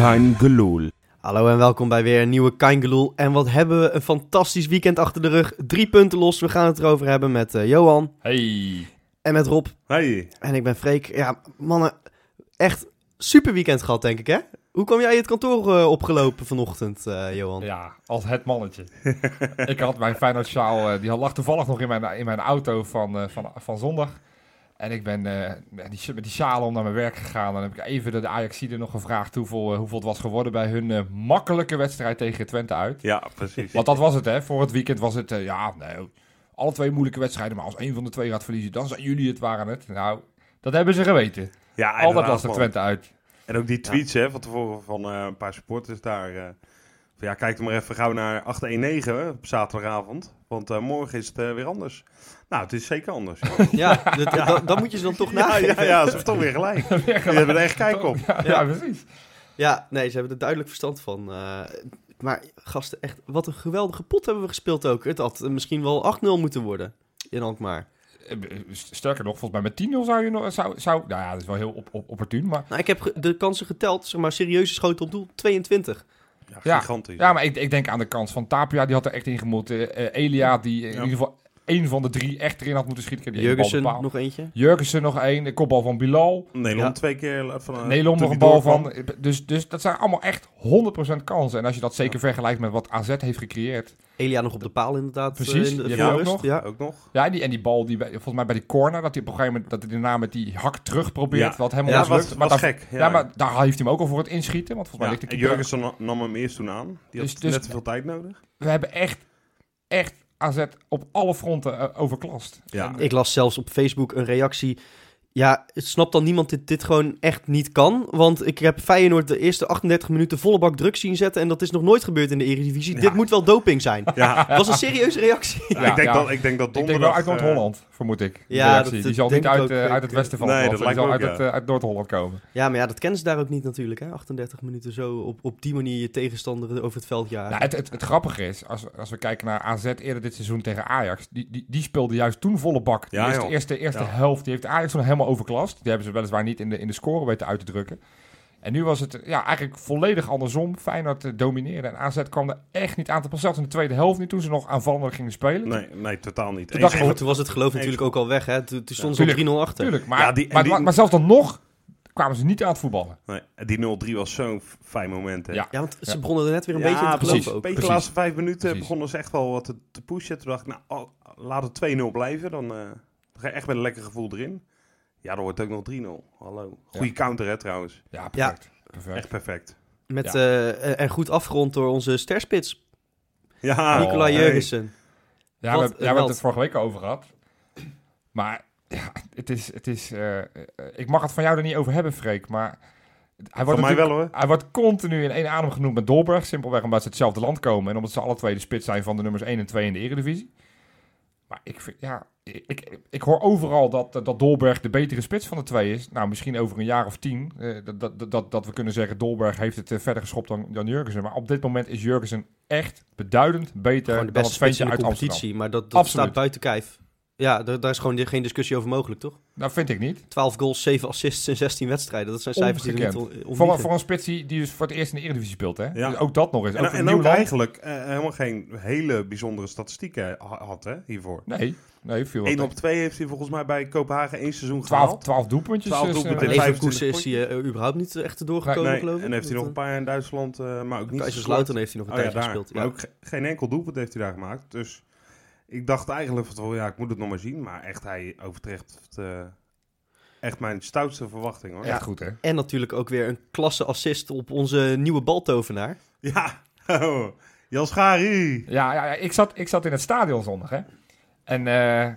Kein Geloel. Hallo en welkom bij weer een nieuwe Kaingeloel. En wat hebben we een fantastisch weekend achter de rug. Drie punten los. We gaan het erover hebben met eh, Johan Hey. en met Rob. Hey. En ik ben Freek. Ja, mannen, echt super weekend gehad, denk ik, hè? Hoe kwam jij het kantoor eh, opgelopen vanochtend, eh, Johan? Ja, als het mannetje. ik had mijn Feyenoord sjaal, eh, die lag toevallig nog in mijn, in mijn auto van, eh, van, van zondag. En ik ben eh, met die, met die om naar mijn werk gegaan. Dan heb ik even de, de Ajaxide nog gevraagd hoeveel, eh, hoeveel het was geworden bij hun eh, makkelijke wedstrijd tegen Twente uit. Ja, precies. Want dat was het, hè. Voor het weekend was het, ja, nee, alle twee moeilijke wedstrijden. Maar als één van de twee gaat verliezen, dan zijn jullie het, waren het. Nou, dat hebben ze geweten. Ja, Altijd lastig man. Twente uit. En ook die tweets hè, van tevoren van een paar supporters daar. Ja, kijk er maar even gauw naar 819 hè, op zaterdagavond. Want eh, morgen is het eh, weer anders. Nou, het is zeker anders. Ja, dat, dat, dat moet je ze dan toch ja, nageven. ja, ja, ze hebben toch weer gelijk. Die hebben er echt kijk op. Ja, ja, precies. Ja, nee, ze hebben er duidelijk verstand van. eh, maar gasten, echt, wat een geweldige pot hebben we gespeeld ook. Het had misschien wel 8-0 moeten worden in Alkmaar. Sterker nog, volgens mij met 10-0 zou je nog... Zou, zou, nou ja, dat is wel heel op, op, opportun, maar... Nou, ik heb de kansen geteld, zeg maar, serieuze schoten op doel, 22. Ja, gigantisch. Ja, maar ik, ik denk aan de kans van Tapia, die had er echt in gemoeten. Eh, Elia, die in Ja. ieder geval één van de drie echt erin had moeten schieten. Jurgensen nog eentje. Jurgensen nog één, de kopbal van Bilal. Nederland Ja. twee keer van een Nederland nog een bal van. Dus, dus dat zijn allemaal echt 100% kansen. En als je dat zeker vergelijkt met wat AZ heeft gecreëerd. Elia nog op de paal inderdaad. Precies, eh, in de ook nog. Ja. Ook nog. Ja, en die, en die bal, die, bij- volgens mij bij die corner, dat hij op een gegeven moment dat hij daarna met die hak terug probeert. Ja. Wat helemaal Ja, niet was, lukt. was Maar daar, gek. ja. maar daar heeft hij hem ook al voor het inschieten. Want volgens mij ligt en de keeper- Jurgensen nam hem eerst toen aan. Die Dus- had dus- net te veel tijd nodig. We hebben echt, echt AZ op alle fronten eh, overklast. Ja. En, Ik las zelfs op Facebook een reactie. Ja, snapt dan niemand dit, dit gewoon echt niet kan? Want ik heb Feyenoord de eerste 38 minuten volle bak druk zien zetten... en dat is nog nooit gebeurd in de Eredivisie. Ja. Dit moet wel doping zijn. Ja, Dat was een serieuze reactie. Ja, Ja, ik, denk ja. Dat, ik denk dat ik denk donderdag... wel uit eh, Noord-Holland, vermoed ik. Die Ja, dat- die zal niet uit, eh, uit het westen van Nee, het dat land. Die lijkt zal uit, het, eh, uit Noord-Holland komen. Ja, maar ja, dat kennen ze daar ook niet natuurlijk. Hè? 38 minuten zo op, op die manier je tegenstander over het veld jagen. Nou, het, het, het grappige is, als, als we kijken naar AZ eerder dit seizoen tegen Ajax, die, die, die speelde juist toen volle bak. Ja, de eerste, eerste, eerste Ja. helft, die heeft Ajax toen helemaal overklast. Die hebben ze weliswaar niet in de, in de score weten uit te drukken. En nu was het ja, eigenlijk volledig andersom. Feyenoord eh, domineerde en AZ kwam er echt niet aan te passen. Zelfs in de tweede helft niet, toen ze nog aanvallender gingen spelen. Nee, nee, totaal niet. Toen dacht Maar toen was het geloof natuurlijk ook al weg. Hè? Toen, toen stonden ze op 3-0 achter. Tuurlijk, maar, Ja, die- maar, die- maar zelfs dan nog kwamen ze niet aan het voetballen. Nee, die 0-3 was zo'n fijn moment. Hè. Ja. Ja, want ze Ja. begonnen er net weer een Ja, beetje in te precies. geloven ook. Beetje de laatste vijf minuten Precies. begonnen ze echt wel wat te, te pushen. Toen dacht ik, nou, oh, laat het 2-0 blijven. Dan, eh, dan ga je echt met een lekker gevoel erin. Ja, dan wordt ook nog 3-0. Hallo. Goeie counter, hè, trouwens. Ja, perfect. perfect. Echt perfect. Met, Ja. eh, en goed afgerond door onze sterspits, Ja, Nicola hey. Jurgensen. Ja, we, een ja, we hebben het vorige week over gehad. Maar ja, het is... Het is eh, eh, ik mag het van jou er niet over hebben, Freek, maar... Hij wordt Van mij natuurlijk- wel, hoor. Hij wordt continu in één adem genoemd met Dolberg. Simpelweg omdat ze hetzelfde land komen. En omdat ze alle twee de spits zijn van de nummers 1 en 2 in de Eredivisie. Maar ik, vind, ja, ik, ik, ik hoor overal dat, dat Dolberg de betere spits van de twee is. Nou, misschien over een jaar of tien. eh, dat, dat, dat, dat we kunnen zeggen, Dolberg heeft het eh, verder geschopt dan, dan Jurgensen. Maar op dit moment is Jurgensen echt beduidend beter dan het ventje de uit Amsterdam. competitie. Maar dat, dat staat buiten kijf. Ja, daar, daar is gewoon geen discussie over mogelijk, toch? Dat vind ik niet. 12 goals, 7 assists in 16 wedstrijden. Dat zijn cijfers die niet Voor, voor een spits die, die dus voor het eerst in de Eredivisie speelt, hè? Ja. Dus ook dat nog eens. En, ook en een ook nieuw land. eigenlijk eh, helemaal geen hele bijzondere statistieken ha- had hè, hiervoor. Nee, nee, viel 1 wel op 2 heeft hij volgens mij bij Kopenhagen één seizoen 12, gehaald. 12 doelpuntjes. 12 dus, eh, doelpunten. nee, Leverkusen 25 is hij eh, überhaupt niet echt doorgekomen, Nee, geloof ik. en heeft hij nog een paar jaar in Duitsland, eh, maar ook niet Kaiserslautern heeft hij nog een Oh ja, tijdje daar. gespeeld. Maar Ja. ook ge- geen enkel doelpunt heeft hij daar gemaakt. Dus ik dacht eigenlijk van tevoren, ja, ik moet het nog maar zien. Maar echt, hij overtreft eh, echt mijn stoutste verwachting hoor. Echt goed, hè? En natuurlijk ook weer een klasse assist op onze nieuwe baltovenaar. Ja, oh, Jan Schari. Ja, ja, ja, ik, zat, ik zat in het stadion zondag, hè. En eh,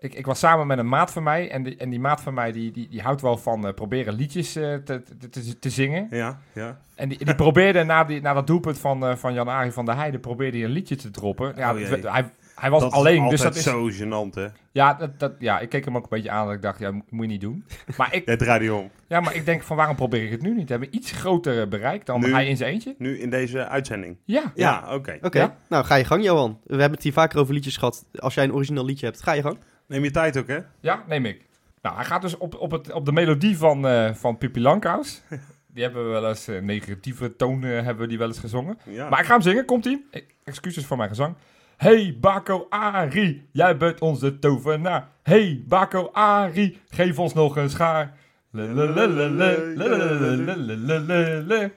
Ik, ik was samen met een maat van mij. En die, en die maat van mij die, die, die houdt wel van eh, proberen liedjes eh, te, te, te, te zingen. Ja, ja. En die, die probeerde na, die, na dat doelpunt van, eh, van Jan-Arie van der Heijden... probeerde hij een liedje te droppen. Ja, Oh hij, hij was dat alleen, is dus dat altijd is... zo gênant, hè. Ja, dat, dat, ja, ik keek hem ook een beetje aan dat ik dacht, ja, moet je niet doen. Maar ik, die om. ja, maar ik denk van waarom probeer ik het nu niet? We hebben iets groter bereik dan Nu? hij in zijn eentje. Nu in deze uitzending. Ja, Ja, oké. Oké, Ja? nou ga je gang Johan. We hebben het hier vaker over liedjes gehad. Als jij een origineel liedje hebt, ga je gang. Neem je tijd ook, hè? ja, neem ik. Nou, hij gaat dus op, op, het, op de melodie van, eh van Pippi Langkous. Die hebben we wel eens, eh, negatieve toon eh, hebben we die wel eens gezongen. Ja. Maar ik ga hem zingen, komt ie. Excuses voor mijn gezang. Hey Bako Ari, jij bent onze tovenaar. Hey Bako Ari, geef ons nog een schaar. Nou,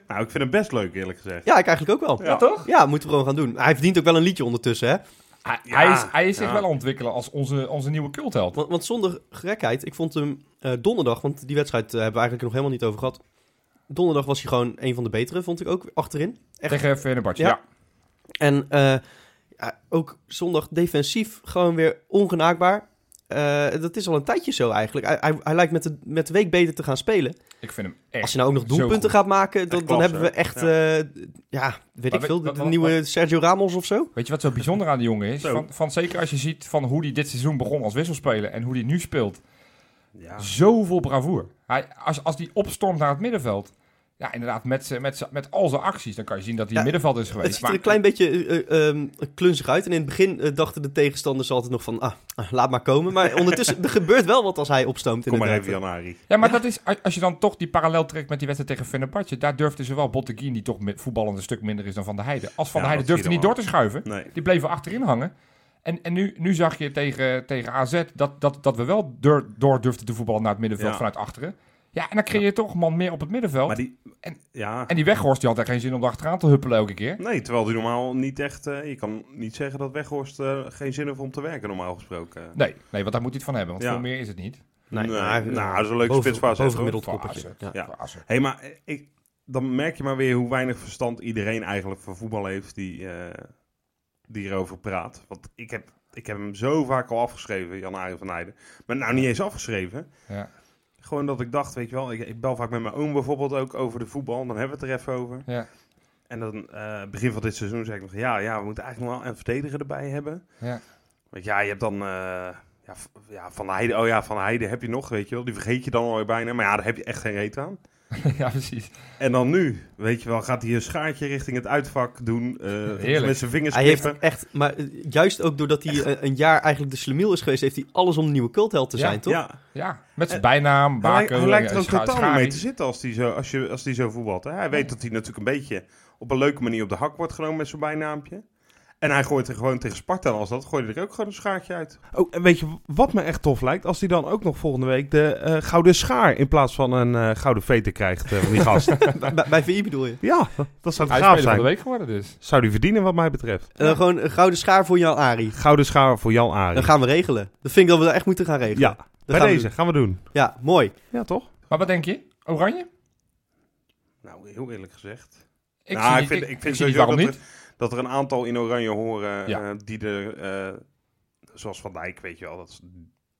ik vind het best leuk, eerlijk gezegd. Ja, ik eigenlijk ook wel. Ja, toch? Ja, moeten we gewoon gaan doen. Hij verdient ook wel een liedje ondertussen, hè? Hij, Ja, hij is, hij is zich ja. wel aan het ontwikkelen als onze, onze nieuwe cultheld. Want, want zonder gekheid, ik vond hem eh, donderdag, want die wedstrijd eh, hebben we eigenlijk nog helemaal niet over gehad. Donderdag was hij gewoon een van de betere, vond ik ook, achterin. Echt. Tegen Fenerbahce, Ja. ja. En eh, ja, ook zondag defensief gewoon weer ongenaakbaar. Eh, dat is al een tijdje zo eigenlijk. Hij, hij, hij lijkt met de, met de week beter te gaan spelen. Ik vind hem echt Als hij nou ook nog doelpunten gaat maken, dan, dan hebben we echt, Ja. ja, ja weet Maar ik veel, de, wat- nieuwe Sergio Ramos of zo. Weet je wat zo bijzonder aan die jongen is? Van, van, zeker als je ziet van hoe hij dit seizoen begon als wisselspeler en hoe hij nu speelt. Ja. Zoveel bravoer. Hij, als, als hij opstormt naar het middenveld. Ja, inderdaad, met, met, met al zijn acties. Dan kan je zien dat hij Ja, middenveld is Het geweest. ziet er een klein beetje ehm, klunzig uit. En in het begin eh, dachten de tegenstanders altijd nog van, ah, ah, laat maar komen. Maar ondertussen, er gebeurt wel wat als hij opstoomt. Kom maar even, Janari. Ja, maar dat is, als je dan toch die parallel trekt met die wedstrijd tegen Fenerbahce. Daar durfde zowel Botteguin, die toch met voetballend een stuk minder is dan Van der Heijden. Als Van Ja, der Heijden durfde niet door te schuiven. Nee. Die bleven achterin hangen. En, en nu, nu zag je tegen, tegen AZ dat, dat, dat we wel door, door durfden te voetballen naar het middenveld Ja. vanuit achteren. Ja, en dan creëer je toch een man meer op het middenveld. Maar die... En- ja. En die Weghorst die had er geen zin om achteraan te huppelen elke keer. Nee, terwijl die normaal niet echt... eh, je kan niet zeggen dat Weghorst eh, geen zin heeft om te werken, normaal gesproken. Nee, nee, want daar moet hij het van hebben. Want Ja. veel meer is het niet. Nee, nou, dat is een leuke hè, Bovengemiddeld Voor koppertje. Ja. Ja. Hé, maar eh, ik, dan merk je maar weer hoe weinig verstand iedereen eigenlijk van voetbal heeft die, eh, die erover praat. Want ik heb, ik heb hem zo vaak al afgeschreven, Jan-Arie van Heijden. Maar nou niet eens afgeschreven. Ja. Gewoon dat ik dacht, weet je wel, ik, ik bel vaak met mijn oom bijvoorbeeld ook over de voetbal. Dan hebben we het er even over. Ja. En dan eh, begin van dit seizoen zeg ik nog, ja, ja, we moeten eigenlijk nog wel een verdediger erbij hebben. Ja. Want ja, je hebt dan... eh, ja, ja, van Heide, oh ja, van Heide heb je nog, weet je wel. Die vergeet je dan alweer bijna. Maar ja, daar heb je echt geen reet aan. ja, precies. En dan nu, weet je wel, gaat hij een schaartje richting het uitvak doen. eh, Heerlijk. met zijn vingers Hij heeft knippen. echt, maar eh, juist ook doordat hij een, een jaar eigenlijk de slemiel is geweest, heeft hij alles om de nieuwe cultheld te Ja, zijn, toch? Ja, Ja, met zijn En- bijnaam, hij, lijkt- Baken, hij lijkt er eh, ook totaal niet mee te zitten als hij zo, als je, als die zo voetbalt. Hè? Hij weet dat hij natuurlijk een beetje op een leuke manier op de hak wordt genomen met zijn bijnaampje. En hij gooit er gewoon tegen Sparta als dat, gooit hij er ook gewoon een schaartje uit. Oh, en weet je wat me echt tof lijkt? Als hij dan ook nog volgende week de eh, gouden schaar in plaats van een eh, gouden veter krijgt eh, van die gast. Bij, bij- VI bedoel je? ja, dat zou Hij gaaf speler van de zijn. week geworden dus. Zou die verdienen wat mij betreft. Eh, gewoon een gouden schaar voor Jan Ari. Gouden schaar voor Jan Arie. Dat gaan we regelen. Dat vind ik dat we dat echt moeten gaan regelen. Ja, Dat bij gaan deze. Gaan we doen. Ja, mooi. Ja, toch? Maar wat denk je? Oranje? Nou, heel eerlijk gezegd. Ik Nou, zie ik niet, vind, ik, ik ik vind zie niet sowieso waarom dat niet. Dat er een aantal in oranje horen Ja. eh, die er, eh, zoals Van Dijk, weet je wel. Dat, is-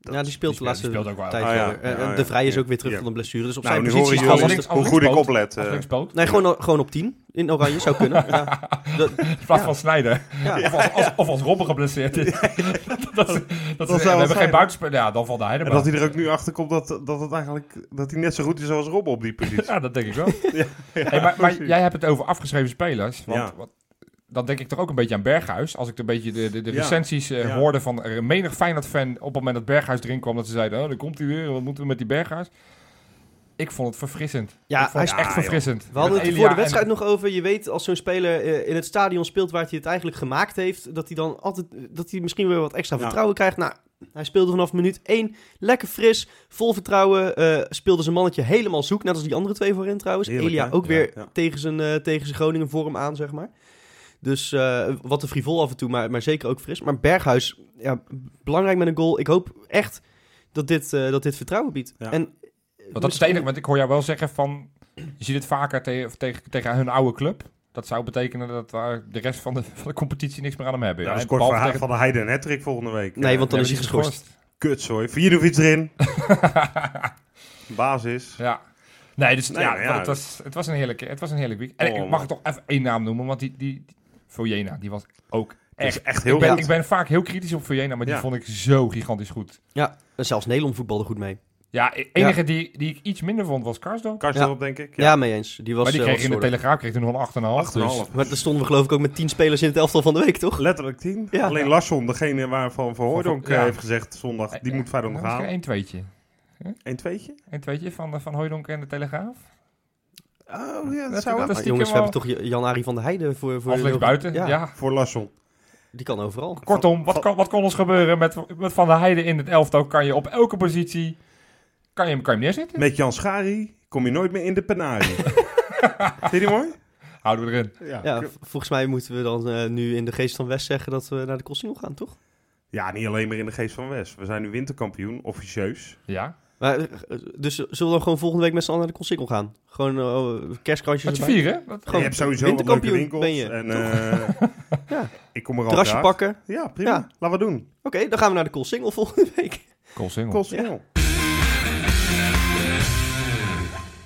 dat ja, die speelt de laatste speelt ook wel. tijd Ah, ja. wel weer. Ja, ja. De Vrij is ook weer terug Ja. van de blessure. Dus op Nou, zijn positie is alles... links- hoe als goed ik oplet. Eh. Nee, gewoon, gewoon op 10 in oranje zou kunnen. Ja. In plaats Ja. van snijden. ja. Of, als, als, of als Robben geblesseerd is. dat, is- dat, is- we hebben geen buitenspeler. Ja, dan valt de En Heidenbach. dat hij er ook nu achter komt dat, dat, het eigenlijk, dat hij net zo goed is als Rob op die positie. Ja, dat denk ik wel. Ja, Hey, maar, maar jij hebt het over afgeschreven spelers. Want dan denk ik toch ook een beetje aan Berghuis. Als ik een beetje de, de, de Ja. recensies eh, Ja. hoorde van er menig Feyenoord-fan op het moment dat Berghuis erin kwam, dat ze zeiden, oh, daar komt hij weer, wat moeten we met die Berghuis? Ik vond het verfrissend. Ja, ik vond het hij- echt ja, joh. verfrissend. We hadden Met het voor de wedstrijd en- nog over. Je weet, als zo'n speler eh, in het stadion speelt waar hij het eigenlijk gemaakt heeft, dat hij dan altijd, dat hij misschien weer wat extra Ja. vertrouwen krijgt. Nou, hij speelde vanaf minuut 1 lekker fris, vol vertrouwen. eh, speelde zijn mannetje helemaal zoek, net als die andere twee voorin trouwens. Heerlijk, Elia hè? ook weer tegen zijn, eh, tegen zijn Groningen vorm aan, zeg maar. Dus eh, wat te frivol af en toe, maar, maar zeker ook fris. Maar Berghuis, ja, belangrijk met een goal. Ik hoop echt dat dit, eh, dat dit vertrouwen biedt. Ja. En, Want dat is het enige, want ik hoor jou wel zeggen van, je ziet het vaker te- tegen, tegen hun oude club. Dat zou betekenen dat daar de rest van de, van de competitie niks meer aan hem hebben. Ja, scoort behalve van, tegen- van de Heide en Hattrick volgende week. Nee, want dan Ja, is hij geschorst. Kutzooi. Vierde erin. Basis. Ja. Nee, dus Nee, ja, het, was, het, was een heerlijke, het was een heerlijk week. En Oh, ik mag man. toch even één naam noemen, want die, die Vojena, die was ook echt... echt heel ik, ben, goed. ik ben vaak heel kritisch op Vojena, maar die Ja. vond ik zo gigantisch goed. Ja, en zelfs Nederland voetbalde goed mee. Ja, de enige die, die ik iets minder vond was Karsdorp. Karsdorp, denk ik. Ja, mee eens. Die was Maar die eh, kreeg in de. Telegraaf kreeg toen nog een 8,5. Dus, 8,5. Maar daar stonden we geloof ik ook met tien spelers in het elftal van de week, toch? Letterlijk 10. Ja. Alleen Larsson, degene waarvan Van Hooydonk Van- ja. eh, heeft gezegd zondag, die moet Feyenoord nog halen. Een tweetje. Een tweetje? Een tweetje van, van Hooydonk en de Telegraaf. Oh ja, Dat- zou jongens, we hebben toch Jan-Arie van der Heijden voor... voor buiten, Ja, ja. Voor Larsson. die kan overal. Kortom, wat kon, wat kon ons gebeuren met, met Van der Heijden in het elftal? Kan je op elke positie... Kan je hem, kan je hem neerzetten? Met Jan Schari kom je nooit meer in de penarie. Vind je die mooi? Houden we erin. Ja, volgens mij moeten we dan eh, nu in de geest van West zeggen dat we naar de Kossingel gaan, toch? Ja, niet alleen maar in de geest van West. We zijn nu winterkampioen, officieus. Ja. Maar, eh, dus zullen we dan gewoon volgende week met z'n allen naar de Kossingel gaan? Gewoon eh kerstkrantjes Wat je erbij? vieren? Dat- Gewoon je hebt sowieso wat leuke winterkampioen winkels. ben je, en, toch? eh, Ja. Ik kom er al Terrasje pakken. Ja, prima. Ja. Laten we doen. Oké, dan gaan we naar de Kossingel volgende week. Kost heel.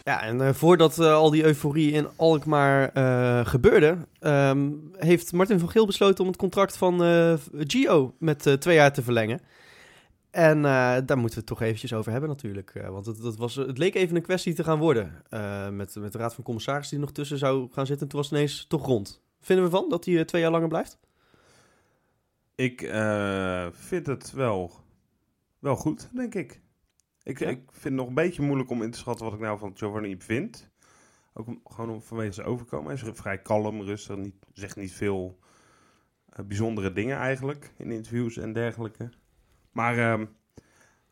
Ja, en eh, voordat eh, al die euforie in Alkmaar eh, gebeurde, ehm, heeft Martin van Geel besloten om het contract van eh, Gio met eh, twee jaar te verlengen. En eh, daar moeten we het toch eventjes over hebben natuurlijk. eh, want het, dat was, het leek even een kwestie te gaan worden eh, met, met de raad van commissarissen die er nog tussen zou gaan zitten. Toen was het ineens toch rond. Vinden we van dat hij twee jaar langer blijft? Ik vind het wel, wel goed, denk ik. Ik, Ja? ik vind het nog een beetje moeilijk om in te schatten wat ik nou van Giovanni vind. Ook om- gewoon om, vanwege zijn overkomen. Hij is vrij kalm, rustig, niet, zegt niet veel bijzondere dingen eigenlijk in interviews en dergelijke. Maar ehm,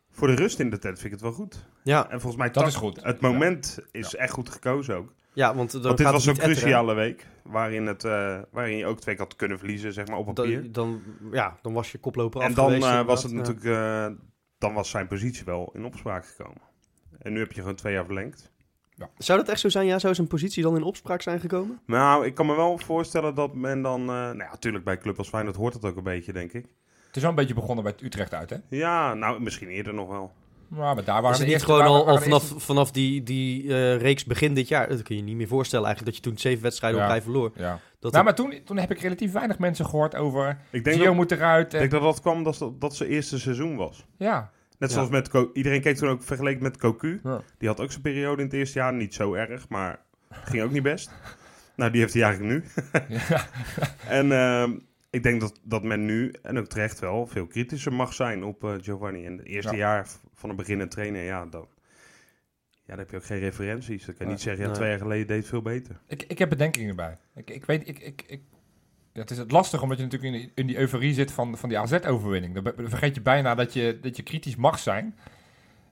voor de rust in de tent vind ik het wel goed. Ja, En volgens mij Dat is goed. Het moment is echt goed gekozen ook. ja want, dan Want dit gaat was zo'n etteren. cruciale week waarin, het, eh, waarin je ook twee keer had kunnen verliezen, zeg maar, op papier. Dan, dan, ja, dan was je koploper En af dan geweest, eh, was het natuurlijk, eh, dan was zijn positie wel in opspraak gekomen. En nu heb je gewoon twee jaar verlengd. Zou dat echt zo zijn? Ja, zou zijn positie dan in opspraak zijn gekomen? Nou, ik kan me wel voorstellen dat men dan, eh, nou ja, natuurlijk bij een club als Feyenoord hoort het ook een beetje, denk ik. Het is wel een beetje begonnen bij Utrecht uit, hè? Ja, nou, misschien eerder nog wel. Maar, maar daar waren Is het niet eerste- gewoon waren- al, vanaf, eerste- vanaf die, die eh, reeks begin dit jaar? Dat kun je je niet meer voorstellen eigenlijk, dat je toen zeven wedstrijden Ja. op rij verloor. Ja. Dat Nou, maar toen, toen heb ik relatief weinig mensen gehoord over... Ik denk, Gio dat, moet eruit. ik En, denk dat dat kwam dat dat, zijn eerste seizoen was. ja. Net Ja. zoals met, Co- iedereen keek toen ook vergeleken met Cocu. Ja. Die had ook zijn periode in het eerste jaar, niet zo erg, maar ging ook niet best. Nou, die heeft hij eigenlijk nu. Ja. En ehm, ik denk dat, dat men nu, en ook terecht wel, veel kritischer mag zijn op eh, Giovanni. En het eerste Ja. jaar van een beginnend trainer, ja, dan, ja, dan heb je ook geen referenties. Dan kan je niet zeggen, ja, twee jaar geleden deed het veel beter. Ik, ik heb bedenkingen erbij. Ik, ik weet, ik, ik, ik, ja, het is het lastig omdat je natuurlijk in die, in die euforie zit van, van die AZ-overwinning. Dan vergeet je bijna dat je, dat je kritisch mag zijn.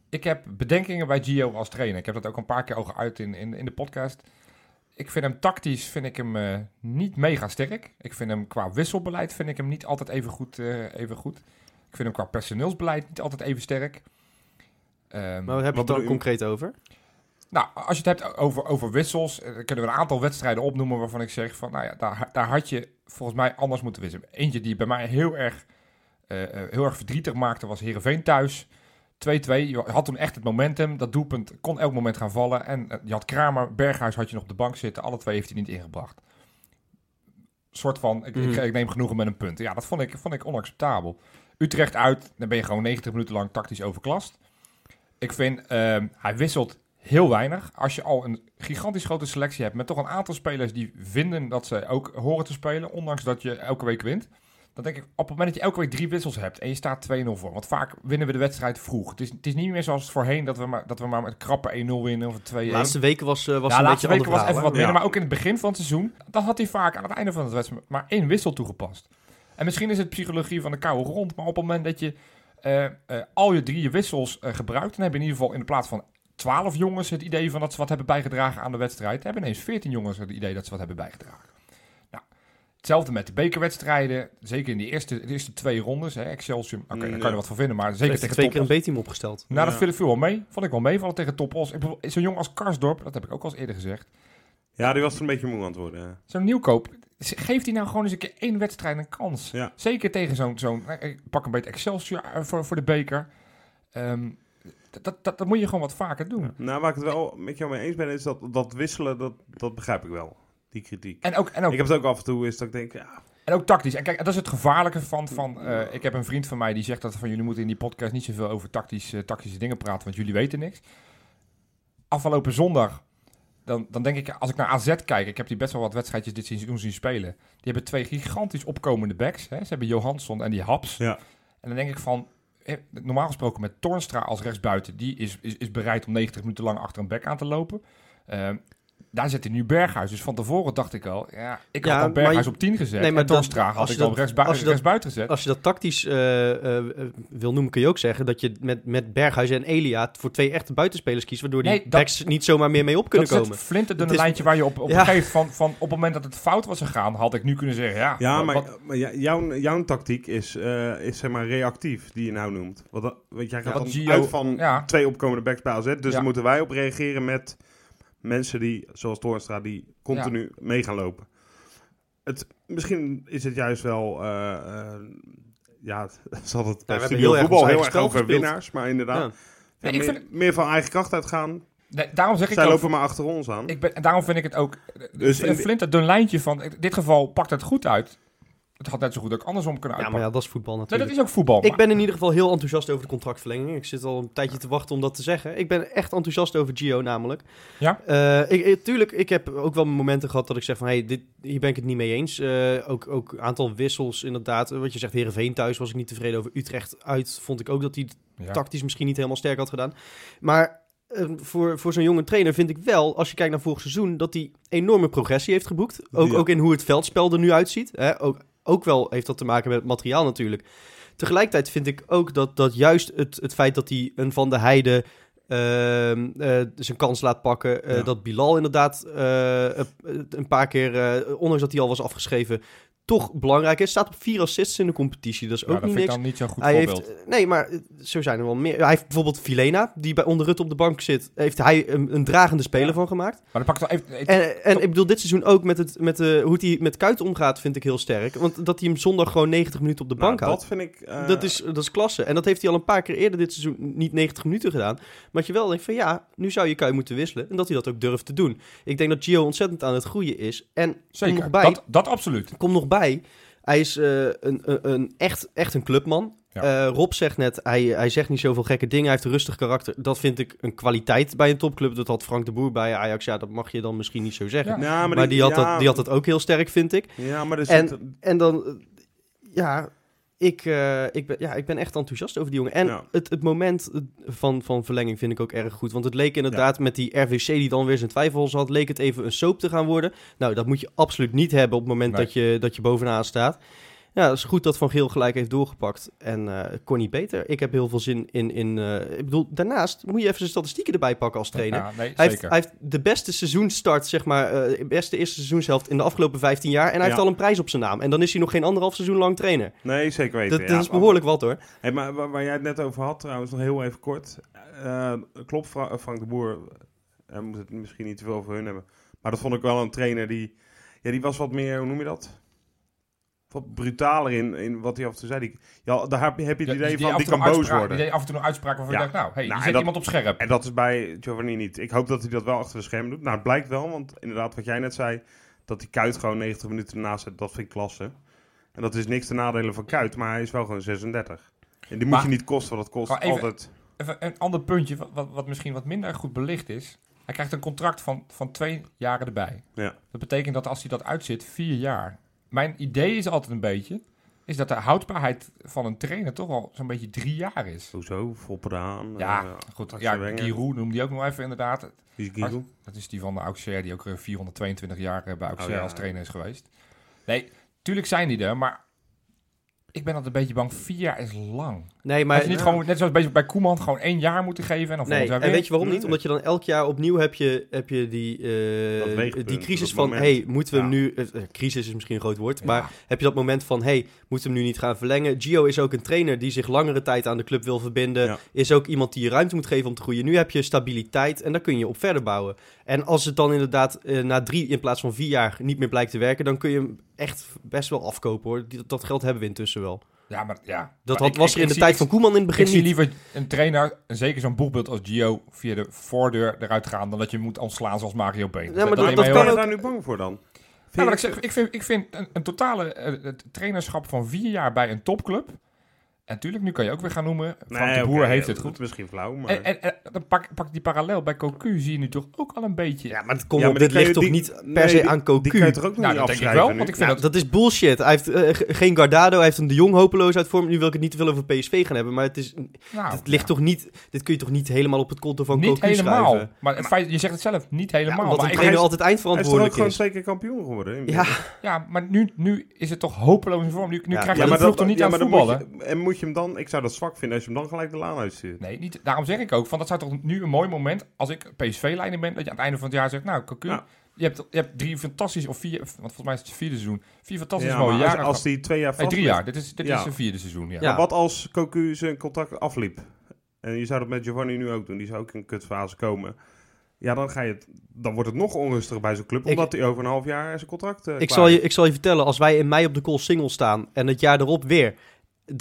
Ik heb bedenkingen bij Gio als trainer. Ik heb dat ook een paar keer al geuit in, in, in de podcast. Ik vind hem tactisch vind ik hem, eh, niet mega sterk. Ik vind hem qua wisselbeleid vind ik hem niet altijd even goed. eh, even goed. Ik vind hem qua personeelsbeleid niet altijd even sterk. Ehm, maar waar heb je Wat het dan concreet over? nou, als je het hebt over, over wissels, eh, dan kunnen we een aantal wedstrijden opnoemen waarvan ik zeg van, nou ja, daar, daar had je volgens mij anders moeten wisselen. Eentje die bij mij heel erg, eh, eh, heel erg verdrietig maakte was Heerenveen thuis. 2-2, je had toen echt het momentum, dat doelpunt kon elk moment gaan vallen. En eh, je had Kramer, Berghuis had je nog op de bank zitten, alle twee heeft hij niet ingebracht. soort van, ik, ik, Mhm. ik neem genoegen met een punt. Ja, dat vond ik, vond ik onacceptabel. Utrecht uit, dan ben je gewoon 90 minuten lang tactisch overklast. Ik vind, ehm, hij wisselt heel weinig. Als je al een gigantisch grote selectie hebt met toch een aantal spelers die vinden dat ze ook horen te spelen, ondanks dat je elke week wint. Dan denk ik, op het moment dat je elke week drie wissels hebt en je staat 2-0 voor. Want vaak winnen we de wedstrijd vroeg. Het is, het is niet meer zoals voorheen dat we maar, dat we maar met krappe 1-0 winnen of een 2-1. De laatste weken was, eh, was ja, een laatste beetje weken was even wat minder. Maar ook in het begin van het seizoen, dan had hij vaak aan het einde van het wedstrijd maar één wissel toegepast. En misschien is het psychologie van de koude grond, maar op het moment dat je eh, eh, al je drie je wissels gebruikt, dan heb je in ieder geval in de plaats van 12 jongens het idee van dat ze wat hebben bijgedragen aan de wedstrijd, hebben ineens 14 jongens het idee dat ze wat hebben bijgedragen. Hetzelfde met de bekerwedstrijden, zeker in die eerste, de eerste twee rondes. Hè, Excelsior, oké, daar kan je wat van vinden, maar zeker tegen twee keer een B-team opgesteld. nou, dat viel, viel wel mee. Vond ik wel meevallen tegen Top Os. Ik bedoel, Zo'n jongen als Karsdorp, dat heb ik ook al eens eerder gezegd. Ja, die was er een beetje moe aan het worden. Zo'n nieuwkoop, geeft hij nou gewoon eens een keer één wedstrijd een kans. Ja. Zeker tegen zo'n, zo'n eh, ik pak een beetje Excelsior eh, voor, voor de beker. Ehm, dat, dat, dat moet je gewoon wat vaker doen. Nou, waar ik het wel met jou mee eens ben, is dat, dat wisselen, dat, dat begrijp ik wel. Die kritiek. En ook, en ook Ik heb het ook af en toe, is dat ik denk, ja, En ook tactisch. En kijk, dat is het gevaarlijke van... van eh, ik heb een vriend van mij die zegt dat van jullie moeten in die podcast niet zoveel over tactisch, eh, tactische dingen praten, want jullie weten niks. Afgelopen zondag, dan, dan denk ik, als ik naar AZ kijk, ik heb die best wel wat wedstrijdjes dit seizoen zien spelen. Die hebben twee gigantisch opkomende backs. Hè? Ze hebben Johansson en die Haps. Ja. En dan denk ik van, eh, normaal gesproken met Tornstra als rechtsbuiten, die is, is, is bereid om 90 minuten lang achter een back aan te lopen. Ehm, daar zit hij nu Berghuis. Dus van tevoren dacht ik al, ja, ik Ja, had al maar Berghuis je- op 10 gezet. Nee, maar en dat- als had je ik dat- rechtsbuiten gezet. Als je dat tactisch eh, eh, eh, wil noemen, kun je ook zeggen dat je met, met Berghuis en Elia voor twee echte buitenspelers kiest, waardoor die Nee, dat- backs niet zomaar meer mee op kunnen dat is komen. het is- lijntje waar je op, op Ja. geeft van, van op het moment dat het fout was gegaan, had ik nu kunnen zeggen, ja, Ja, wat- maar, wat- maar ja, jouw, jouw tactiek is, eh, is zeg maar reactief, die je nou noemt. Want, want jij gaat wat dan Gio- uit van ja. twee opkomende backs bij AZ. Dus Ja. dan moeten wij op reageren met mensen die, zoals Toornstra, die continu mee gaan lopen. Het, misschien is het juist wel... eh, eh, ja, zal het bij hebben studio heel erg voetbal heel erg over winnaars. Maar inderdaad, Ja. ja, Nee, meer, vind- meer van eigen kracht uitgaan. Nee, daarom zeg ik Zij ook, lopen maar achter ons aan. ik ben, en daarom vind ik het ook, Dus een in- flinterdun lijntje van, in dit geval pakt het goed uit. Het had net zo goed ook andersom kunnen Ja, maar ja, dat is voetbal nee, natuurlijk. dat is ook voetbal. Ik maar- ben in ieder geval heel enthousiast over de contractverlenging. Ik zit al een tijdje te wachten om dat te zeggen. Ik ben echt enthousiast over Gio namelijk. Ja? Eh, ik, ik- tuurlijk, ik heb ook wel momenten gehad dat ik zeg van... Hey, dit, hier ben ik het niet mee eens. Eh, ook, ook een aantal wissels inderdaad. Eh, Wat je zegt, Heerenveen thuis was ik niet tevreden over. Utrecht uit vond ik ook dat hij Ja. tactisch misschien niet helemaal sterk had gedaan. Maar eh, voor, voor zo'n jonge trainer vind ik wel, als je kijkt naar vorig seizoen, dat hij enorme progressie heeft geboekt. Ook, Ja. ook in hoe het veldspel er nu uitziet. Hè? Ook, ook wel heeft dat te maken met het materiaal natuurlijk. Tegelijkertijd vind ik ook dat, dat juist het, het feit dat hij een Van de Heide ehm, eh, zijn kans laat pakken. eh, Ja. Dat Bilal inderdaad eh, een paar keer, ondanks dat hij al was afgeschreven, toch belangrijk is. Staat op vier assists in de competitie. Dat is Ja, ook dat niet vind niks. ik dan niet zo'n goed Hij voorbeeld. heeft, nee, maar eh, zo zijn er wel meer. Hij heeft bijvoorbeeld Filena, die bij onder Rutte op de bank zit, heeft hij een, een dragende speler Ja. van gemaakt. Maar dan pakt wel even... En, en ik bedoel, dit seizoen ook met, het, met de, hoe hij met Kuit omgaat, vind ik heel sterk. Want dat hij hem zondag gewoon 90 minuten op de Nou, bank houdt. dat vind ik... eh, Dat is, dat is klasse. En dat heeft hij al een paar keer eerder dit seizoen niet 90 minuten gedaan. Maar dat je wel denkt van ja, nu zou je Kuit moeten wisselen. En dat hij dat ook durft te doen. Ik denk dat Gio ontzettend aan het groeien is. En kom Zeker, nog bij, dat, dat absoluut. kom nog bij. Hij is eh, een, een, een echt, echt een clubman. Ja. Eh, Rob zegt net, hij, hij zegt niet zoveel gekke dingen. Hij heeft een rustig karakter. Dat vind ik een kwaliteit bij een topclub. Dat had Frank de Boer bij Ajax. Ja, dat mag je dan misschien niet zo zeggen. Ja. Ja, Maar die had, ja, dat, die had dat ook heel sterk, vind ik. Ja, maar er En- zit... En dan, ja, ik, eh, ik, ben, ja, ik ben echt enthousiast over die jongen. En Ja. het, het moment van, van verlenging vind ik ook erg goed. Want het leek inderdaad met die RVC die dan weer zijn twijfels had, leek het even een soap te gaan worden. Nou, dat moet je absoluut niet hebben op het moment Nee. dat, je, dat je bovenaan staat. Ja, het is goed dat Van Geel gelijk heeft doorgepakt. En eh het kon niet beter. Ik heb heel veel zin in... in eh, ik bedoel, daarnaast moet je even zijn statistieken erbij pakken als trainer. Ja, nee, Hij heeft, hij heeft de beste seizoenstart, zeg maar, eh, de beste eerste seizoenshelft in de afgelopen 15 jaar. En hij heeft al een prijs op zijn naam. En dan is hij nog geen anderhalf seizoen lang trainer. Nee, zeker weten. Dat, ja. dat is behoorlijk wat hoor. Hey, maar waar, waar jij het net over had, trouwens, nog heel even kort. Eh, klopt, Fra- Frank de Boer, uh, moet het misschien niet te veel over hun hebben. Maar dat vond ik wel een trainer die, ja, die was wat meer, hoe noem je dat? Wat brutaler in, in wat hij af en toe zei. Die, ja, daar heb je, heb je het Ja, idee die van, die kan boos worden. Die deed af en toe een uitspraak waarvan Ja. nou, hey, Nou, zet dat- iemand op scherp. En dat is bij Giovanni niet. Ik hoop dat hij dat wel achter de schermen doet. Nou, het blijkt wel, want inderdaad wat jij net zei, dat die Kuit gewoon 90 minuten ernaast zet, dat vind ik klasse. En dat is niks te nadelen van Kuit, maar hij is wel gewoon 36. En die moet Maar- je niet kosten wat het kost. Even- Altijd. Even een ander puntje, wat, wat, wat misschien wat minder goed belicht is. Hij krijgt een contract van, van twee jaren erbij. Ja. Dat betekent dat als hij dat uitzit, vier jaar. Mijn idee is altijd een beetje, is dat de houdbaarheid van een trainer toch wel zo'n beetje drie jaar is. Hoezo? Volperdaan. Ja, eh, goed. Ja. Giroud noemde die ook nog even inderdaad. Wie is Giroud? Dat is die van de Auxerre, die ook eh, 422 jaar eh, bij Auxerre Oh, ja. als trainer is geweest. Nee, tuurlijk zijn die er, maar ik ben altijd een beetje bang. Vier jaar is lang. Nee, Maar maar... je niet gewoon, net zoals bij, bij Koeman, gewoon één jaar moeten geven en dan Nee, en weer. weet je waarom niet? Omdat je dan elk jaar opnieuw heb je, heb je die, eh, die crisis van... hey, moeten we hem nu... eh, eh, crisis is misschien een groot woord, Ja. maar heb je dat moment van... hey, moeten we hem nu niet gaan verlengen? Gio is ook een trainer die zich langere tijd aan de club wil verbinden. Ja. Is ook iemand die je ruimte moet geven om te groeien. Nu heb je stabiliteit en daar kun je op verder bouwen. En als het dan inderdaad na drie in plaats van vier jaar niet meer blijkt te werken... dan kun je hem echt best wel afkopen hoor. Die- Dat geld hebben we intussen wel. Ja, maar ja. Dat Maar had, ik- was er in de zie- tijd van Koeman in het begin Ik zie niet. liever een trainer, en zeker zo'n boegbeeld als Gio, via de voordeur eruit gaan, dan dat je moet ontslaan zoals Mario Been. maar dat- dat kan ook- daar nu bang voor dan? Ja, maar ik, zeg, ik vind, ik vind een, een totale eh, trainerschap van vier jaar bij een topclub. En natuurlijk, nu kan je ook weer gaan noemen. Frank de Boer heeft ja, het goed. is misschien flauw, maar... En, en, en dan pak, pak die parallel bij Cocu zie je nu toch ook al een beetje. Ja, maar het komt Ja, op, maar dit ligt je- toch die- niet per nee, se die- aan Cocu? Die kan je toch ook nog nou, niet dat denk ik afschrijven wel, nu? want ik vind Nou, dat... dat is bullshit. Hij heeft eh, ge- geen Guardado, hij heeft een de Jong hopeloos uit vorm. Nu wil ik het niet te veel over PSV gaan hebben, maar het, is, nou, het ligt ja. toch niet, dit kun je toch niet helemaal op het konto van niet Cocu helemaal. schrijven? Maar het feit, je zegt het zelf, niet Ja, helemaal. maar een ik- trainer hij is- altijd Hij is toch ook eindverantwoordelijk gewoon twee keer kampioen geworden? Ja, ja, maar nu, nu is het toch hopeloos in vorm. Nu, nu Ja, krijg je ja, maar ploeg toch niet ja, aan maar het voetballen? En moet je hem dan... Ik zou dat zwak vinden als je hem dan gelijk de laan uitstuurt. Nee, niet, daarom zeg ik ook, van dat zou toch nu een mooi moment, als ik PSV-leider ben, dat je aan het einde van het jaar zegt, nou, Cocu, Ja. je, hebt, je hebt drie fantastische, of vier, want volgens mij is het vierde seizoen, vier fantastische Ja, mooie maar als, jaren. als die twee jaar Nee, vast drie jaar. Dit is, dit Ja. is zijn vierde seizoen, ja. Ja. Maar wat als Cocu zijn contract afliep? En je zou dat met Giovanni nu ook doen. Die zou ook in een kutfase komen. Ja, dan, ga je het, dan wordt het nog onrustiger bij zo'n club. Omdat hij over een half jaar zijn contract eh, ik zal, je, ik zal je vertellen, als wij in mei op de call single staan en het jaar erop weer,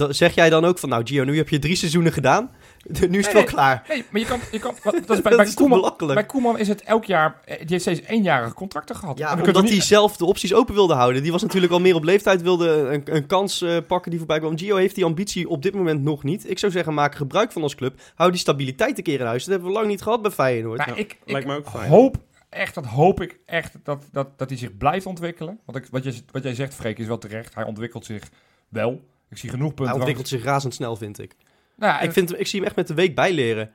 zeg jij dan ook van, nou Gio, nu heb je drie seizoenen gedaan, nu is het Nee, wel nee. klaar. Nee, maar je kan... Je kan dat is bij, Dat bij, is Koeman, belachelijk? bij Koeman is het elk jaar... eh, Die heeft steeds eenjarige contracten gehad. Ja, omdat hij zelf de opties open wilde houden. Die was natuurlijk al meer op leeftijd, wilde een, een kans eh, pakken die voorbij kwam. Gio heeft die ambitie op dit moment nog niet. Ik zou zeggen, maak gebruik van als club. Hou die stabiliteit een keer in huis. Dat hebben we lang niet gehad bij Feyenoord. Ik, me ook fijn. hoop echt, dat hoop ik echt, dat, dat, dat hij zich blijft ontwikkelen. Want ik, wat, je, wat jij zegt, Freek, is wel terecht. Hij ontwikkelt zich wel. Ik zie genoeg punten. Hij ontwikkelt zich razendsnel, vind ik. Nou ja, Ik, vind, ik zie hem echt met de week bijleren.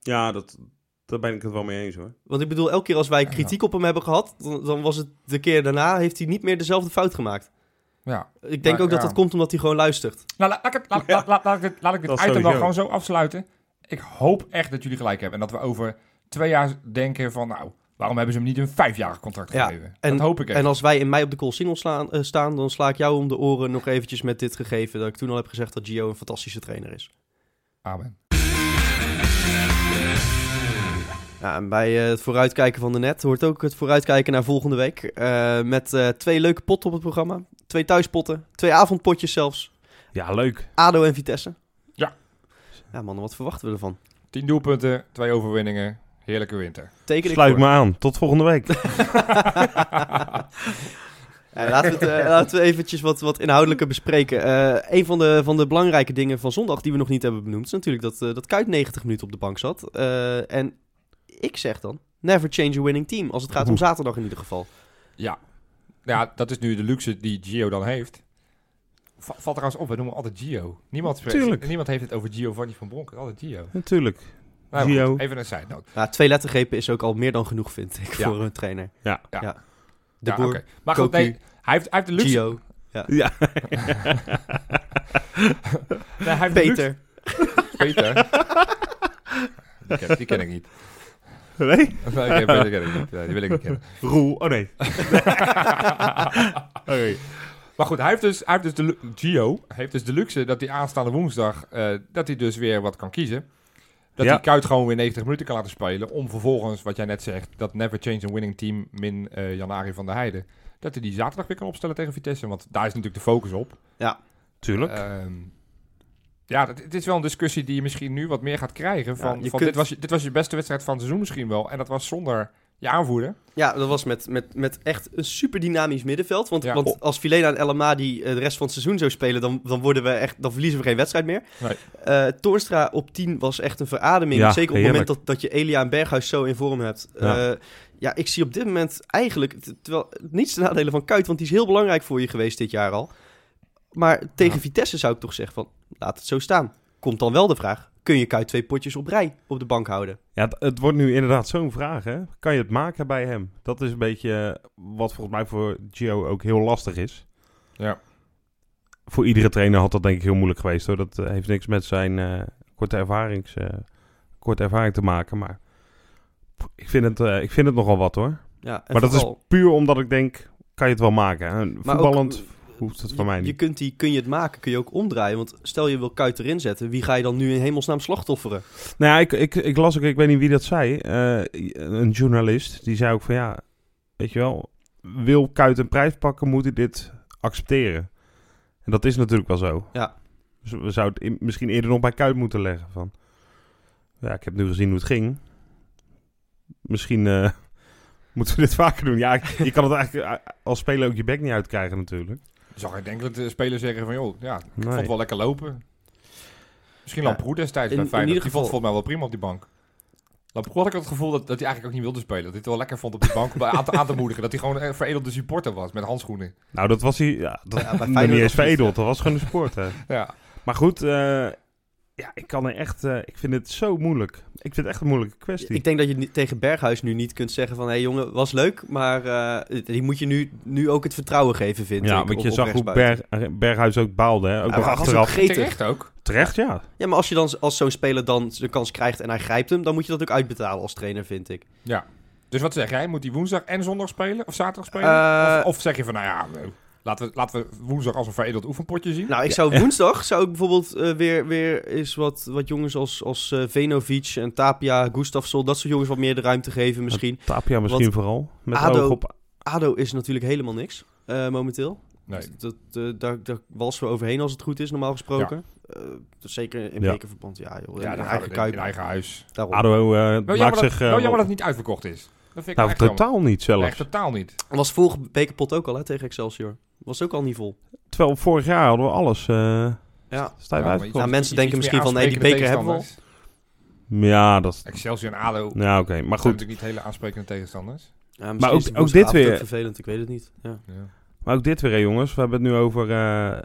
Ja, dat, daar ben ik het wel mee eens hoor. Want ik bedoel, elke keer als wij kritiek op hem hebben gehad, dan, dan was het de keer daarna, heeft hij niet meer dezelfde fout gemaakt. ja. Ik denk Maar, ook dat ja. dat komt omdat hij gewoon luistert. Nou, laat, laat, ik het- laat, Ja. laat, laat, laat ik dit, laat ik dit Dat item dan gewoon zo afsluiten. Ik hoop echt dat jullie gelijk hebben. En dat we over twee jaar denken van... Nou, waarom hebben ze hem niet een vijfjarig contract Ja, gegeven? en- dat hoop ik echt. En als wij in mei op de call single slaan, eh, staan, dan sla ik jou om de oren nog eventjes met dit gegeven. Dat ik toen al heb gezegd dat Gio een fantastische trainer is. Amen. Ja, en bij eh, het vooruitkijken van de net hoort ook het vooruitkijken naar volgende week. Eh, met eh, twee leuke potten op het programma. Twee thuispotten, twee avondpotjes zelfs. Ja, leuk. ADO en Vitesse. Ja. Ja mannen, wat verwachten we ervan? Tien doelpunten, twee overwinningen. Heerlijke winter. Teken Sluit me aan. Tot volgende week. Ja, laten, we het, eh, laten we eventjes wat, wat inhoudelijker bespreken. Eh, een van de, van de belangrijke dingen van zondag die we nog niet hebben benoemd... is natuurlijk dat, eh dat Kuit 90 minuten op de bank zat. Eh, en ik zeg dan, never change a winning team. Als het gaat om zaterdag in ieder geval. Ja. Ja, dat is nu de luxe die Gio dan heeft. Va- valt trouwens op, we noemen altijd Gio. Niemand, spreekt- niemand heeft het over Giovanni van Bronckhorst, altijd Gio. Natuurlijk. Nou, goed, Gio. even een side note. Ja, twee lettergrepen is ook al meer dan genoeg, vind ik, Ja. voor een trainer. Ja. Ja. De Ja, Boer, oké. Maar goed, nee, hij heeft, hij heeft de luxe... Gio, Ja. Nee, hij heeft de luxe- Peter. Peter. die, ken, die ken ik niet. Nee? Nee, oké, Peter ken ik niet. Nee, die wil ik niet kennen. Roel. Oh nee. Oké. Maar goed, hij heeft dus, hij heeft dus de, Gio heeft dus de luxe dat hij aanstaande woensdag, eh, dat hij dus weer wat kan kiezen. Dat Ja. hij Kuit gewoon weer 90 minuten kan laten spelen. Om vervolgens, wat jij net zegt, dat never change a winning team min eh Jan-Arie van der Heijden. Dat hij die zaterdag weer kan opstellen tegen Vitesse. Want daar is natuurlijk de focus op. Tuurlijk. Ehm, ja, dat- het is wel een discussie die je misschien nu wat meer gaat krijgen. Van, je van kunt- dit, was, je- dit was je beste wedstrijd van het seizoen misschien wel. En dat was zonder je aanvoerder. Ja, dat was met, met, met echt een super dynamisch middenveld. Want, Ja. want als Vilena en El Amadi eh, de rest van het seizoen zou spelen, dan, dan, worden we echt, dan verliezen we geen wedstrijd meer. Nee. Eh, Toornstra op 10 was echt een verademing. Ja, Zeker op het moment dat, dat je Elia en Berghuis zo in vorm hebt. Ja. Ja. ja, ik zie op dit moment eigenlijk, terwijl niets ten nadele van Kuit, want die is heel belangrijk voor je geweest dit jaar al. Maar tegen Ja. Vitesse zou ik toch zeggen van, laat het zo staan. Komt dan wel de vraag, kun je Kuit twee potjes op rij op de bank houden? Ja, het, het wordt nu inderdaad zo'n vraag, hè. Kan je het maken bij hem? Dat is een beetje eh, wat volgens mij voor Gio ook heel lastig is. Ja. Voor iedere trainer had dat denk ik heel moeilijk geweest, hoor. Dat eh, heeft niks met zijn eh, korte, ervarings, eh, korte ervaring te maken, maar... Ik vind, het, eh, ik vind het nogal wat, hoor. Ja, maar dat is puur omdat ik denk, kan je het wel maken. Hè? Maar ook, Voetballend hoeft het je- voor mij Je niet. kunt, die, kun je het maken, kun je ook omdraaien. Want stel je wil Kuit erin zetten, wie ga je dan nu in hemelsnaam slachtofferen? Nou ja, ik, ik, ik las ook, ik weet niet wie dat zei, eh, een journalist, die zei ook van ja, weet je wel, wil Kuit een prijs pakken, moet hij dit accepteren. En dat is natuurlijk wel zo. Dus we zouden het misschien eerder nog bij Kuit moeten leggen. Van, ja, ik heb nu gezien hoe het ging. Misschien eh, moeten we dit vaker doen. Ja, je kan het eigenlijk eh, als speler ook je bek niet uitkrijgen natuurlijk. Zag ik denk dat de spelers zeggen van, joh, ja, ik Nee. vond het wel lekker lopen. Misschien Ja, Lamproe destijds bij Feyenoord. Die vond volgens mij wel prima op die bank. Lamproe had ik het gevoel dat, dat hij eigenlijk ook niet wilde spelen. Dat hij het wel lekker vond op die bank om aan te, aan te moedigen. Dat hij gewoon een veredelde supporter was met handschoenen. Nou, dat was hij. Ja, dat Ja, bij Feyenoord niet eens veredeld. Dat was gewoon een sport. Hè. Ja. Maar goed, eh, ja, ik kan er echt. eh, ik vind het zo moeilijk. Ik vind het echt een moeilijke kwestie. Ik denk dat je niet- tegen Berghuis nu niet kunt zeggen van... hé hey jongen, was leuk, maar eh, die moet je nu, nu ook het vertrouwen geven, vind ja, ik. want op- je op zag hoe. Berg, eh, Berghuis ook baalde. Hè? Ook Ja, achteraf. ook. Terecht ook. Terecht, ja. Ja, maar als je dan als zo'n speler dan de kans krijgt en hij grijpt hem... dan moet je dat ook uitbetalen als trainer, vind ik. Ja. Dus wat zeg jij? Moet hij woensdag en zondag spelen? Of zaterdag spelen? Of, of zeg je van, nou ja, nee, laten we, laten we woensdag als een veredeld oefenpotje zien? Nou, ik zou woensdag zou ik bijvoorbeeld eh, weer, weer eens wat, wat jongens als, als eh, Venovic en Tapia, Gustafsson... dat soort jongens wat meer de ruimte geven misschien. Tapia misschien Want vooral. Met ADO oog op... ADO is natuurlijk helemaal niks eh, momenteel. nee. Dat, eh, daar, daar walsen we overheen als het goed is, normaal gesproken. Eh, dus zeker in Ja. bekerverband, ja joh. Ja, in eigen in, kuip. in eigen huis. Daarom. ADO eh, Wel maakt jammer, dat, zich... wel eh, jammer dat het niet uitverkocht is. Dat vind ik nou, jammer. totaal niet zelfs. Echt totaal niet. Dat was vorige bekerpot ook al hè, tegen Excelsior. Was ook al niet vol. Terwijl vorig jaar hadden we alles. eh Ja. stijf Ja. Ja, mensen denken misschien van, nee, die beker hebben we al. Ja, dat is... Excelsior en ADO Ja, oké. Maar zijn goed. natuurlijk niet hele aansprekende tegenstanders. Ja, Maar ook- misschien is ook dit weer- vervelend, ik weet het niet. Ja. Ja. Maar ook dit weer, hè, jongens. We hebben het nu over... eh,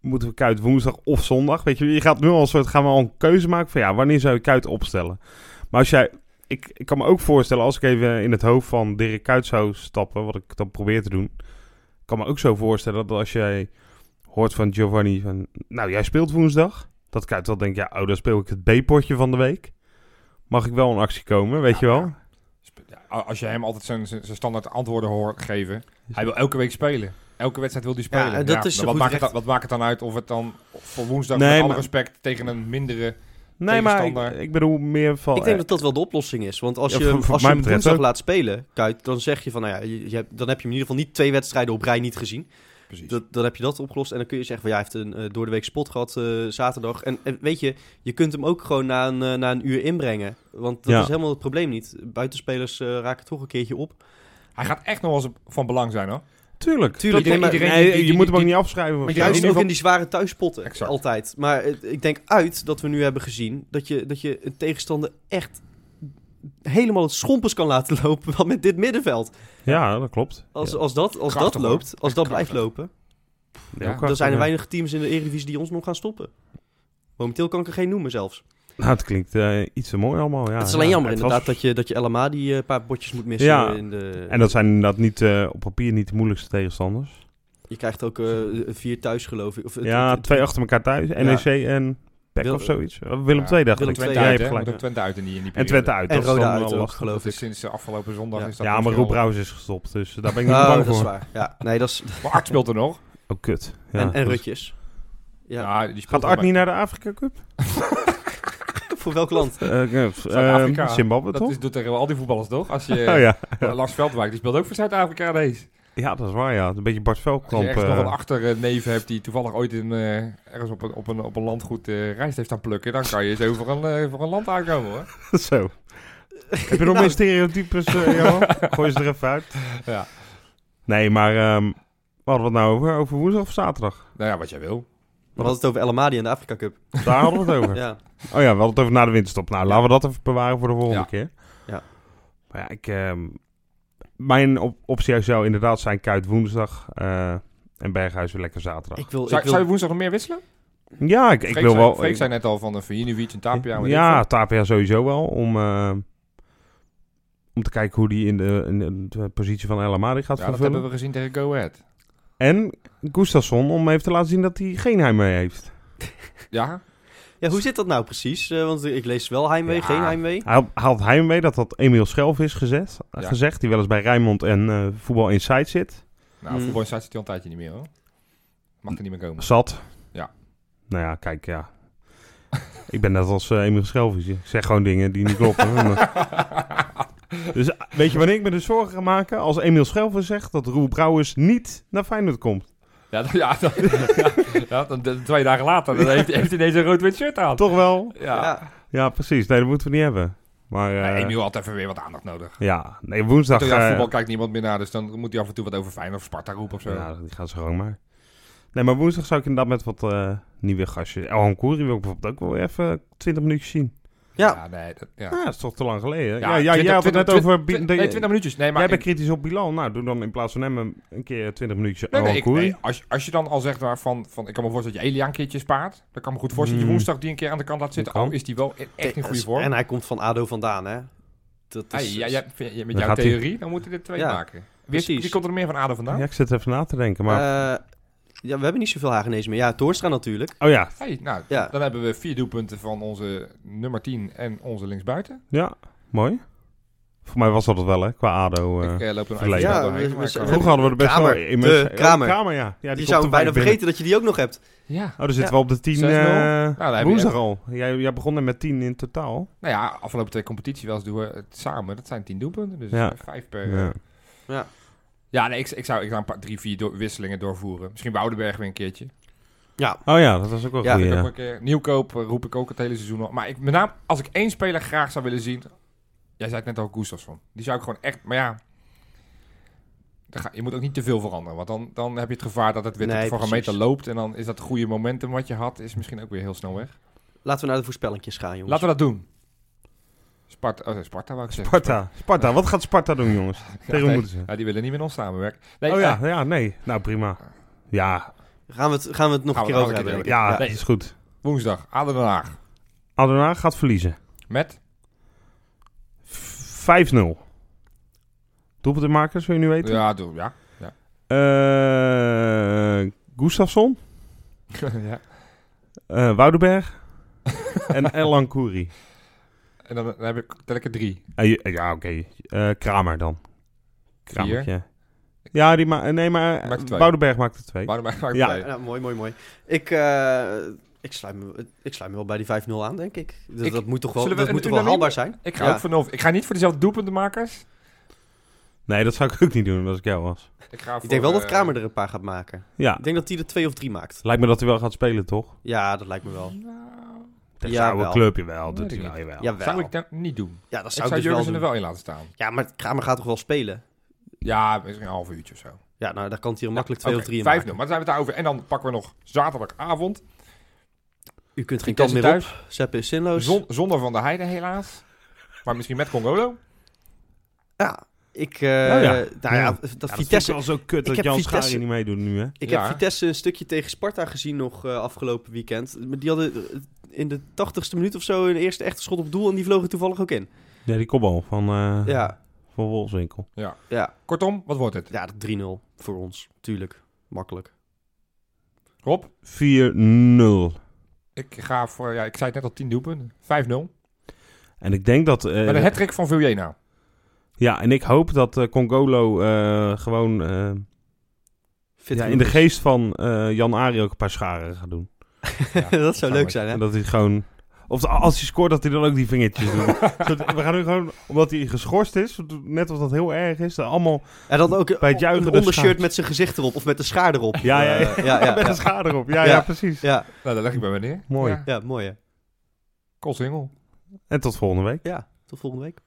moeten we Kuit woensdag of zondag? Weet je, je gaat nu al een soort... Gaan we al een keuze maken van... Ja, wanneer zou je Kuit opstellen? Maar als jij... Ik, ik kan me ook voorstellen, als ik even in het hoofd van Dirk Kuyt zou stappen... Wat ik dan probeer te doen... Ik kan me ook zo voorstellen dat als jij hoort van Giovanni... Van, nou, jij speelt woensdag. Dat Kuyt dan denkt... Ja, oh, dan speel ik het B-potje van de week. Mag ik wel in actie komen, weet je wel? Ja, Als je hem altijd zijn, zijn zijn standaard antwoorden hoort geven. Hij wil elke week spelen. Elke wedstrijd wil hij spelen. Ja, dat is wat, maakt het, wat maakt het dan uit of het dan voor woensdag Nee, met alle maar- respect tegen een mindere... Nee, maar ik, bedoel meer van... Ik denk eh, dat dat wel de oplossing is. Want als Ja, je, voor- hem- voor als je hem woensdag ook. laat spelen, Kuit, dan zeg je van, nou ja, je, dan heb je hem in ieder geval niet twee wedstrijden op rij niet gezien. Precies. Dat, dan heb je dat opgelost. En dan kun je zeggen van, ja, hij heeft een eh, door de week spot gehad eh, zaterdag. En, en weet je, je kunt hem ook gewoon na een, na een uur inbrengen. Want dat Ja. is helemaal het probleem niet. Buitenspelers eh, raken toch een keertje op. Hij gaat echt nog wel eens van belang zijn hoor. Tuurlijk. Tuurlijk, nee, die- je die- moet hem ook die- niet afschrijven. Maar Juist in ook in die zware thuispotten. Exact. Altijd. Maar eh, ik denk uit dat we nu hebben gezien dat je, dat je een tegenstander echt helemaal het schompers kan laten lopen wat met dit middenveld. Ja, dat klopt. Als, Ja. als dat, als Krachtig, dat loopt, als dat blijft lopen, Ja. krachtig, dan zijn er weinig teams in de Eredivisie die ons nog gaan stoppen. Momenteel kan ik er geen noemen zelfs. Nou, het klinkt eh, iets te mooi allemaal. Ja, het is alleen ja, jammer inderdaad was- dat je, dat je LMA die eh, paar botjes moet missen. Ja, in de, En dat zijn inderdaad niet, eh, op papier niet de moeilijkste tegenstanders. Je krijgt ook eh, vier thuis geloof ik. Of, het- ja, het- twee achter elkaar thuis. NEC en PEC Wil- of zoiets. Willem II dacht Willem ik. Twente Jij uit, gelijk. Ook Twente uit in die, in die En. Twente uit. En Roda uit ook, geloof ik. sinds de afgelopen zondag Ja. is dat Ja, maar Roep Brouwers is gestopt. Dus daar ben ik niet Oh, bang dat is voor. waar. Ja, nee, dat is... Maar Art speelt er nog. Oh, kut. Ja, en Rutjes. Ja. Die Gaat Art niet naar de Afrika Cup? Voor welk land? Eh, eh, Zuid-Afrika. eh, Zimbabwe, Dat toch? is, doet tegen al die voetballers toch? Als je Oh ja. Lars Veldwijk, die speelt ook voor Zuid-Afrika ineens. ja, dat is waar, ja. Een beetje Bart Als je eh, nog een achterneef hebt die toevallig ooit in, eh, ergens op een, op, een, op een landgoed eh rijst heeft aan plukken, dan kan je zo voor een, eh, voor een land aankomen hoor. Zo. Heb je nog Nou. meer stereotypes, eh Johan? Gooi ze er even uit. Ja. Nee, maar ehm wat hadden we het nou over? Over woensdag of zaterdag? Nou ja, wat jij wil. We hadden het over El Amadi en de Afrika Cup. Daar hadden we het over. Ja. Oh ja, we hadden het over na de winterstop. Nou, laten we dat even bewaren voor de volgende Ja. keer. Ja. Maar ja, ik... ehm, mijn op optie zou inderdaad zijn Kuit woensdag eh, en Berghuis weer lekker zaterdag. Ik wil, Zou, ik wil, zou je woensdag nog meer wisselen? ja, ik, ik wil zei, wel... Freek ik- zei net al van een Vujinovic en Tapia. ja. Tapia sowieso wel. Om, eh, om te kijken hoe die in de, in de positie van El Amadi gaat ja, dat vervullen. hebben we gezien tegen Go Ahead. En Gustafsson om even te laten zien dat hij geen heimwee heeft. Ja, ja, hoe zit dat nou precies? Eh, want ik lees wel heimwee, Ja. geen heimwee. Hij had heimwee, dat had Emiel Schelf is gezet, Ja. gezegd. Die wel eens bij Rijnmond en eh, Voetbal Inside zit. nou, Hmm. voetbal zit hij al een tijdje niet meer hoor. Mag er niet meer komen. Zat. Ja. Nou ja, kijk, ja. ik ben net als eh, Emiel Schelvis. Ik zeg gewoon dingen die niet kloppen. dus weet je wanneer ik me de zorgen ga maken? Als Emiel Schelvis zegt dat Roel Brouwers niet naar Feyenoord komt. Ja, dan, ja, dan, ja, ja, dan, twee dagen later dan heeft, heeft hij een rood-wit shirt aan. Toch wel? Ja. Ja. Precies. Nee, dat moeten we niet hebben. Maar eh, Emiel had even weer wat aandacht nodig. ja, nee, woensdag... Toch, ja, eh, voetbal kijkt niemand meer naar, dus dan moet hij af en toe wat over Feyenoord of Sparta roepen of zo. Ja, die gaan ze gewoon maar. Nee, maar woensdag zou ik inderdaad met wat eh, nieuwe gastjes... El Koeri wil ik bijvoorbeeld ook wel even 20 minuutjes zien. Ja. Ja, nee, dat, ja. Ja, dat is toch te lang geleden? Ja, Ja, ja, 20 jij had het net 20 over... Dat nee, je- 20 minuutjes. Nee, maar jij bent kritisch op Bilal. Nou, doe dan in plaats van hem een, een keer 20 minuutjes Nee, nee, ik, nee, als, als je dan al zegt waar van, van... Ik kan me voorstellen dat je Elia een keertje spaart. Dan kan ik me goed voorstellen dat je Hmm. woensdag die een keer aan de kant laat zitten. Is die wel in- echt in goede vorm. En hij komt van ADO vandaan, hè? Dat is, ja, met jouw theorie, dan moeten we er twee Ja, maken. Wie, precies. wie komt er meer van Ado vandaan? Ja, ik zit even na te denken, maar... Eh, ja, we hebben niet zoveel Hagenezen meer. Ja, Toornstra natuurlijk. oh ja, Hey, nou, Ja. dan hebben we vier doelpunten van onze nummer 10 en onze linksbuiten. ja, mooi. Voor mij was dat het wel, hè, qua ADO. eh. ik eh, loop er nog verleden. even Ja, doorheen. we- maar we- ik kan- we- Vroeger hadden we er best Kramer, wel... immers- de oh, Kramer. Kramer, ja. ja die je komt zou bijna binnen. vergeten dat je die ook nog hebt. Ja. Oh, dan zitten Ja. we op de 10 6-0. eh Nou, woensdag al. Jij, jij begon er met 10 in totaal. Nou ja, afgelopen twee competitie wel eens doen we het samen. Dat zijn tien doelpunten, dus Ja. eh, vijf per... Ja. Ja, nee, ik, ik, zou, ik zou een paar, drie, vier wisselingen doorvoeren. Misschien bij Oudenberg weer een keertje. Ja, Oh ja, dat was ook wel Ja, goed. Ik Ja, ook een keer nieuwkoop, eh, roep ik ook het hele seizoen al. Maar ik, met name, als ik één speler graag zou willen zien... Jij zei het net al, Gustafsson. Die zou ik gewoon echt... Maar ja... dan ga- je moet ook niet te veel veranderen. Want dan, dan heb je het gevaar dat het weer Nee, voor een meter loopt. En dan is dat goede momentum wat je had... is misschien ook weer heel snel weg. laten we naar de voorspellingjes gaan, jongens. Laten we dat doen. Sparta, oh, Sparta wou ik zeggen. Sparta. Sparta. Wat gaat Sparta doen, jongens? Tegen wie nee. moeten ze? Ja, die willen niet met ons samenwerken. Nee, oh ja, eh, ja, nee. Nou, prima. Ja, Gaan we het, gaan we het nog Gaan een keer over hebben, ja, Ja. dat is goed. woensdag, ADO Den Haag. Gaat verliezen. 5-0. Met? Doelpuntenmakers, wil je nu weten? Ja, doe, ja. Eh Gustafsson, ja. eh Woudenberg en Elan Koeri. En dan, dan heb ik, tel ik er drie. Eh, ja, oké. Eh, Kramer dan. Kramertje. Ja, die ma nee, maar eh, Maakt er twee. Woudenberg maakt er Ja. twee? Ja, mooi, mooi, mooi. Ik, eh, ik, sluit me, ik sluit me wel bij die 5-0 aan, denk ik. Dat, Ik- dat moet toch wel, zullen we dat moet toch wel haalbaar zijn? Ik ga Ja. ook vanaf. Ik ga niet voor dezelfde doelpuntenmakers. Nee, dat zou ik ook niet doen als ik jou was. Ik, ga Ik denk wel dat Kramer er een paar gaat maken. Ja, Ik denk dat hij er twee of drie maakt. lijkt me dat hij wel gaat spelen, toch? Ja, dat lijkt me wel. Tegen Ja, zijn oude wel. club, jawel. Wel, niet. jawel. Jawel. Zou ik dat niet doen? Ja, dat Ik zou zou ik dus wel Jurgensen er wel in laten staan. Ja, maar Kramer gaat toch wel spelen? Ja, misschien een half uurtje of zo. Ja, nou, daar kan hij er makkelijk Ja, twee oké, of drie in 5-0. maken. Maar dan zijn we het daarover. En dan pakken we nog zaterdagavond. U kunt geen kant meer thuis. op. Sepp is zinloos. Zon, zonder Van der Heijden helaas. Maar misschien met Congolo. Ja, ik... ja. Nou ja, Ja. dat Ja, dat Vitesse... vind ik wel zo kut ik dat heb Jan Vitesse- Schari niet meedoet nu, hè? Ik Ja. heb Vitesse een stukje tegen Sparta gezien nog eh, afgelopen weekend. Maar Die hadden eh, in de tachtigste minuut of zo een eerste echte schot op doel en die vlogen toevallig ook in. Ja, die kopbal van, eh Ja, van Wolfswinkel. ja. Kortom, wat wordt het? ja 3-0 voor ons. Tuurlijk. Makkelijk. Rob? 4-0. Ik ga voor, ja, ik zei het net al, 10 doelpunten. 5-0. En ik denk dat... eh, Met een hat van Viljena. ja, en ik hoop dat eh, Congolo eh, gewoon eh, ja, in de geest van eh, Jan Arie ook een paar scharen gaat doen. dat zou leuk zijn, hè? En dat hij gewoon... Of als hij scoort, dat hij dan ook die vingertjes doet. We gaan nu gewoon, omdat hij geschorst is, net of dat heel erg is, allemaal En dan ook Bij het juichen een de ondershirt met zijn gezicht erop of met de schaar erop. Ja, ja, ja. Eh, ja, ja, met ja. een schade erop. Ja, ja, Ja. precies. Ja, Nou, daar leg ik bij meneer. Mooi. Ja. ja, mooi hè. En tot volgende week. Ja, tot volgende week.